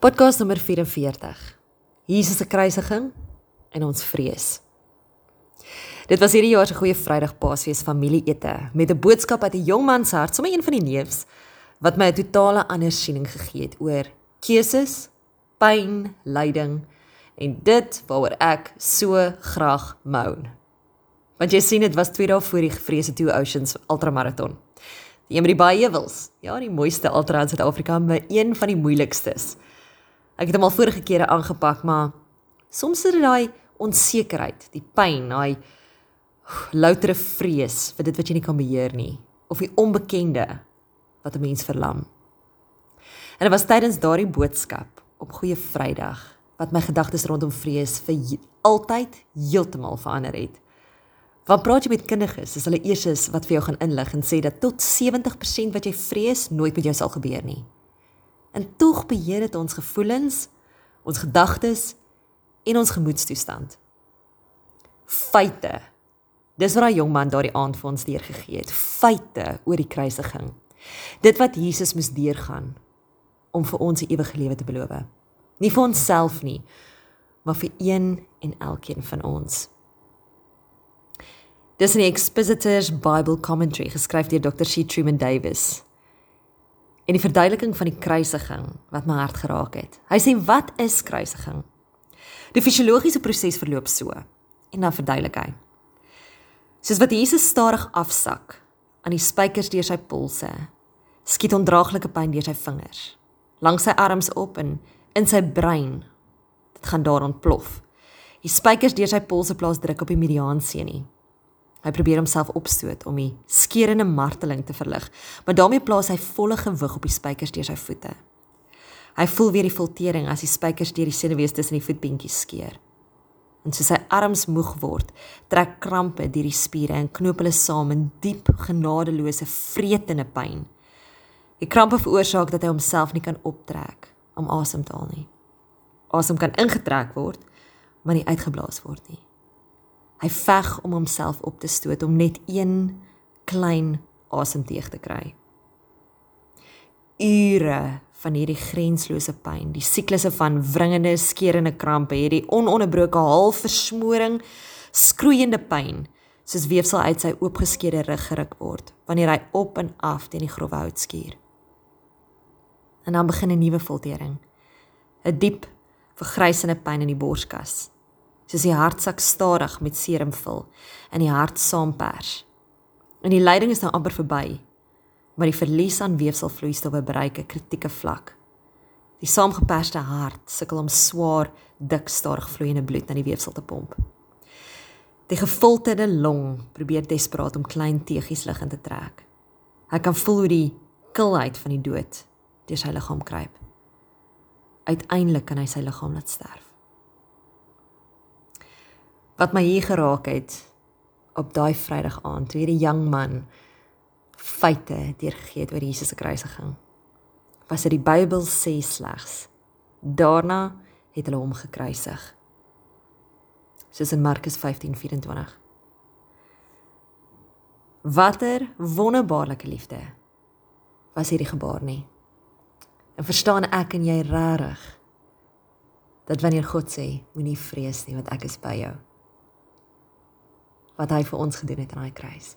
Podcast nommer 44. Jesus se kruisiging en ons vrees. Dit was hierdie jaar se goeie Vrydag Paasfees familieete met 'n boodskap uit 'n jong man se hart, sommer een van die neefs wat my 'n totale ander siening gegee het oor keuses, pyn, lyding en dit waaroor ek so graag moan. Want jy sien dit was 2 dae voor die gevreesde Two Oceans ultramaraton. Die een met die baie heuwels. Ja, die mooiste ultra in Suid-Afrika, maar een van die moeilikstes. Ek het hom al vorige kere aangepak, maar soms is dit daai onsekerheid, die pyn, daai loutere vrees vir dit wat jy nie kan beheer nie of die onbekende wat 'n mens verlam. En dit was tydens daardie boodskap op Goeie Vrydag wat my gedagtes rondom vrees vir altyd heeltemal verander het. Want praat jy met kundiges, is hulle eers is wat vir jou gaan inlig en sê dat tot 70% wat jy vrees nooit met jou sal gebeur nie. En tog beheer dit ons gevoelens, ons gedagtes en ons gemoedstoestand. Feite. Dis wat daai jong man daardie aand vir ons deurgegee het. Feite oor die kruisiging. Dit wat Jesus moes deurgaan om vir ons 'n ewige lewe te beloof. Nie vir onsself nie, maar vir een en elkeen van ons. Dis 'n Expositors Bible Commentary geskryf deur Dr. C. Truman Davis en die verduideliking van die kruisiging wat my hart geraak het. Hy sê wat is kruisiging? Die fisiologiese proses verloop so en dan verduidelik hy. Soos wat Jesus stadig afsak aan die spykers deur sy polse, skiet ondraaglike pyn deur sy vingers, langs sy arms op en in sy brein. Dit gaan daar ontplof. Die spykers deur sy polse plaas druk op die mediaanseunie Hy probeer homself opstoot om die skerende marteling te verlig, maar daarmee plaas hy volle gewig op die spykers deur sy voete. Hy voel weer die foltering as die spykers deur die senuwees tussen die voetbeentjies skeer. En soos sy arms moeg word, trek krampe deur die spiere en knoop hulle saam in diep genadeloose vretende pyn. Die krampe veroorsaak dat hy homself nie kan optrek om asem te haal nie. Asem kan ingetrek word, maar nie uitgeblaas word nie. Hy veg om homself op te stoot om net een klein asemteug te kry. Ure van hierdie grenslose pyn, die siklusse van wringende, skerende krampe, hierdie ononderbroke halfversmoring, skroeiende pyn, soos weefsel uit sy oopgeskeurde rug geruk word wanneer hy op en af teen die grove hout skuur. En dan begin 'n nuwe foltering. 'n Diep, vergrysende pyn in die borskas soos die hartsak stadig met serum vul en die hart saampers. En die lyding is nou amper verby, maar die verlies aan weefselvloeistowwe bereik 'n kritieke vlak. Die saamgeperste hart sukkel om swaar, dik, stadig vloeiende bloed na die weefsel te pomp. Die gefolterde long probeer desperaat om klein teegies lig in te trek. Hy kan voel hoe die kilheid van die dood deur sy liggaam kruip. Uiteindelik kan hy sy liggaam laat sterf wat my hier geraak het op daai Vrydag aand toe hierdie jong man feite deurgegee het oor Jesus se kruisiging. Was dit die Bybel sê slegs. Daarna het hulle hom gekruisig. Soos in Markus 15:24. Watter wonderbaarlike liefde was hierdie gebaar nie. En verstaan ek en jy regtig dat wanneer God sê moenie vrees nie want ek is by jou wat hy vir ons gedoen het aan daai kruis.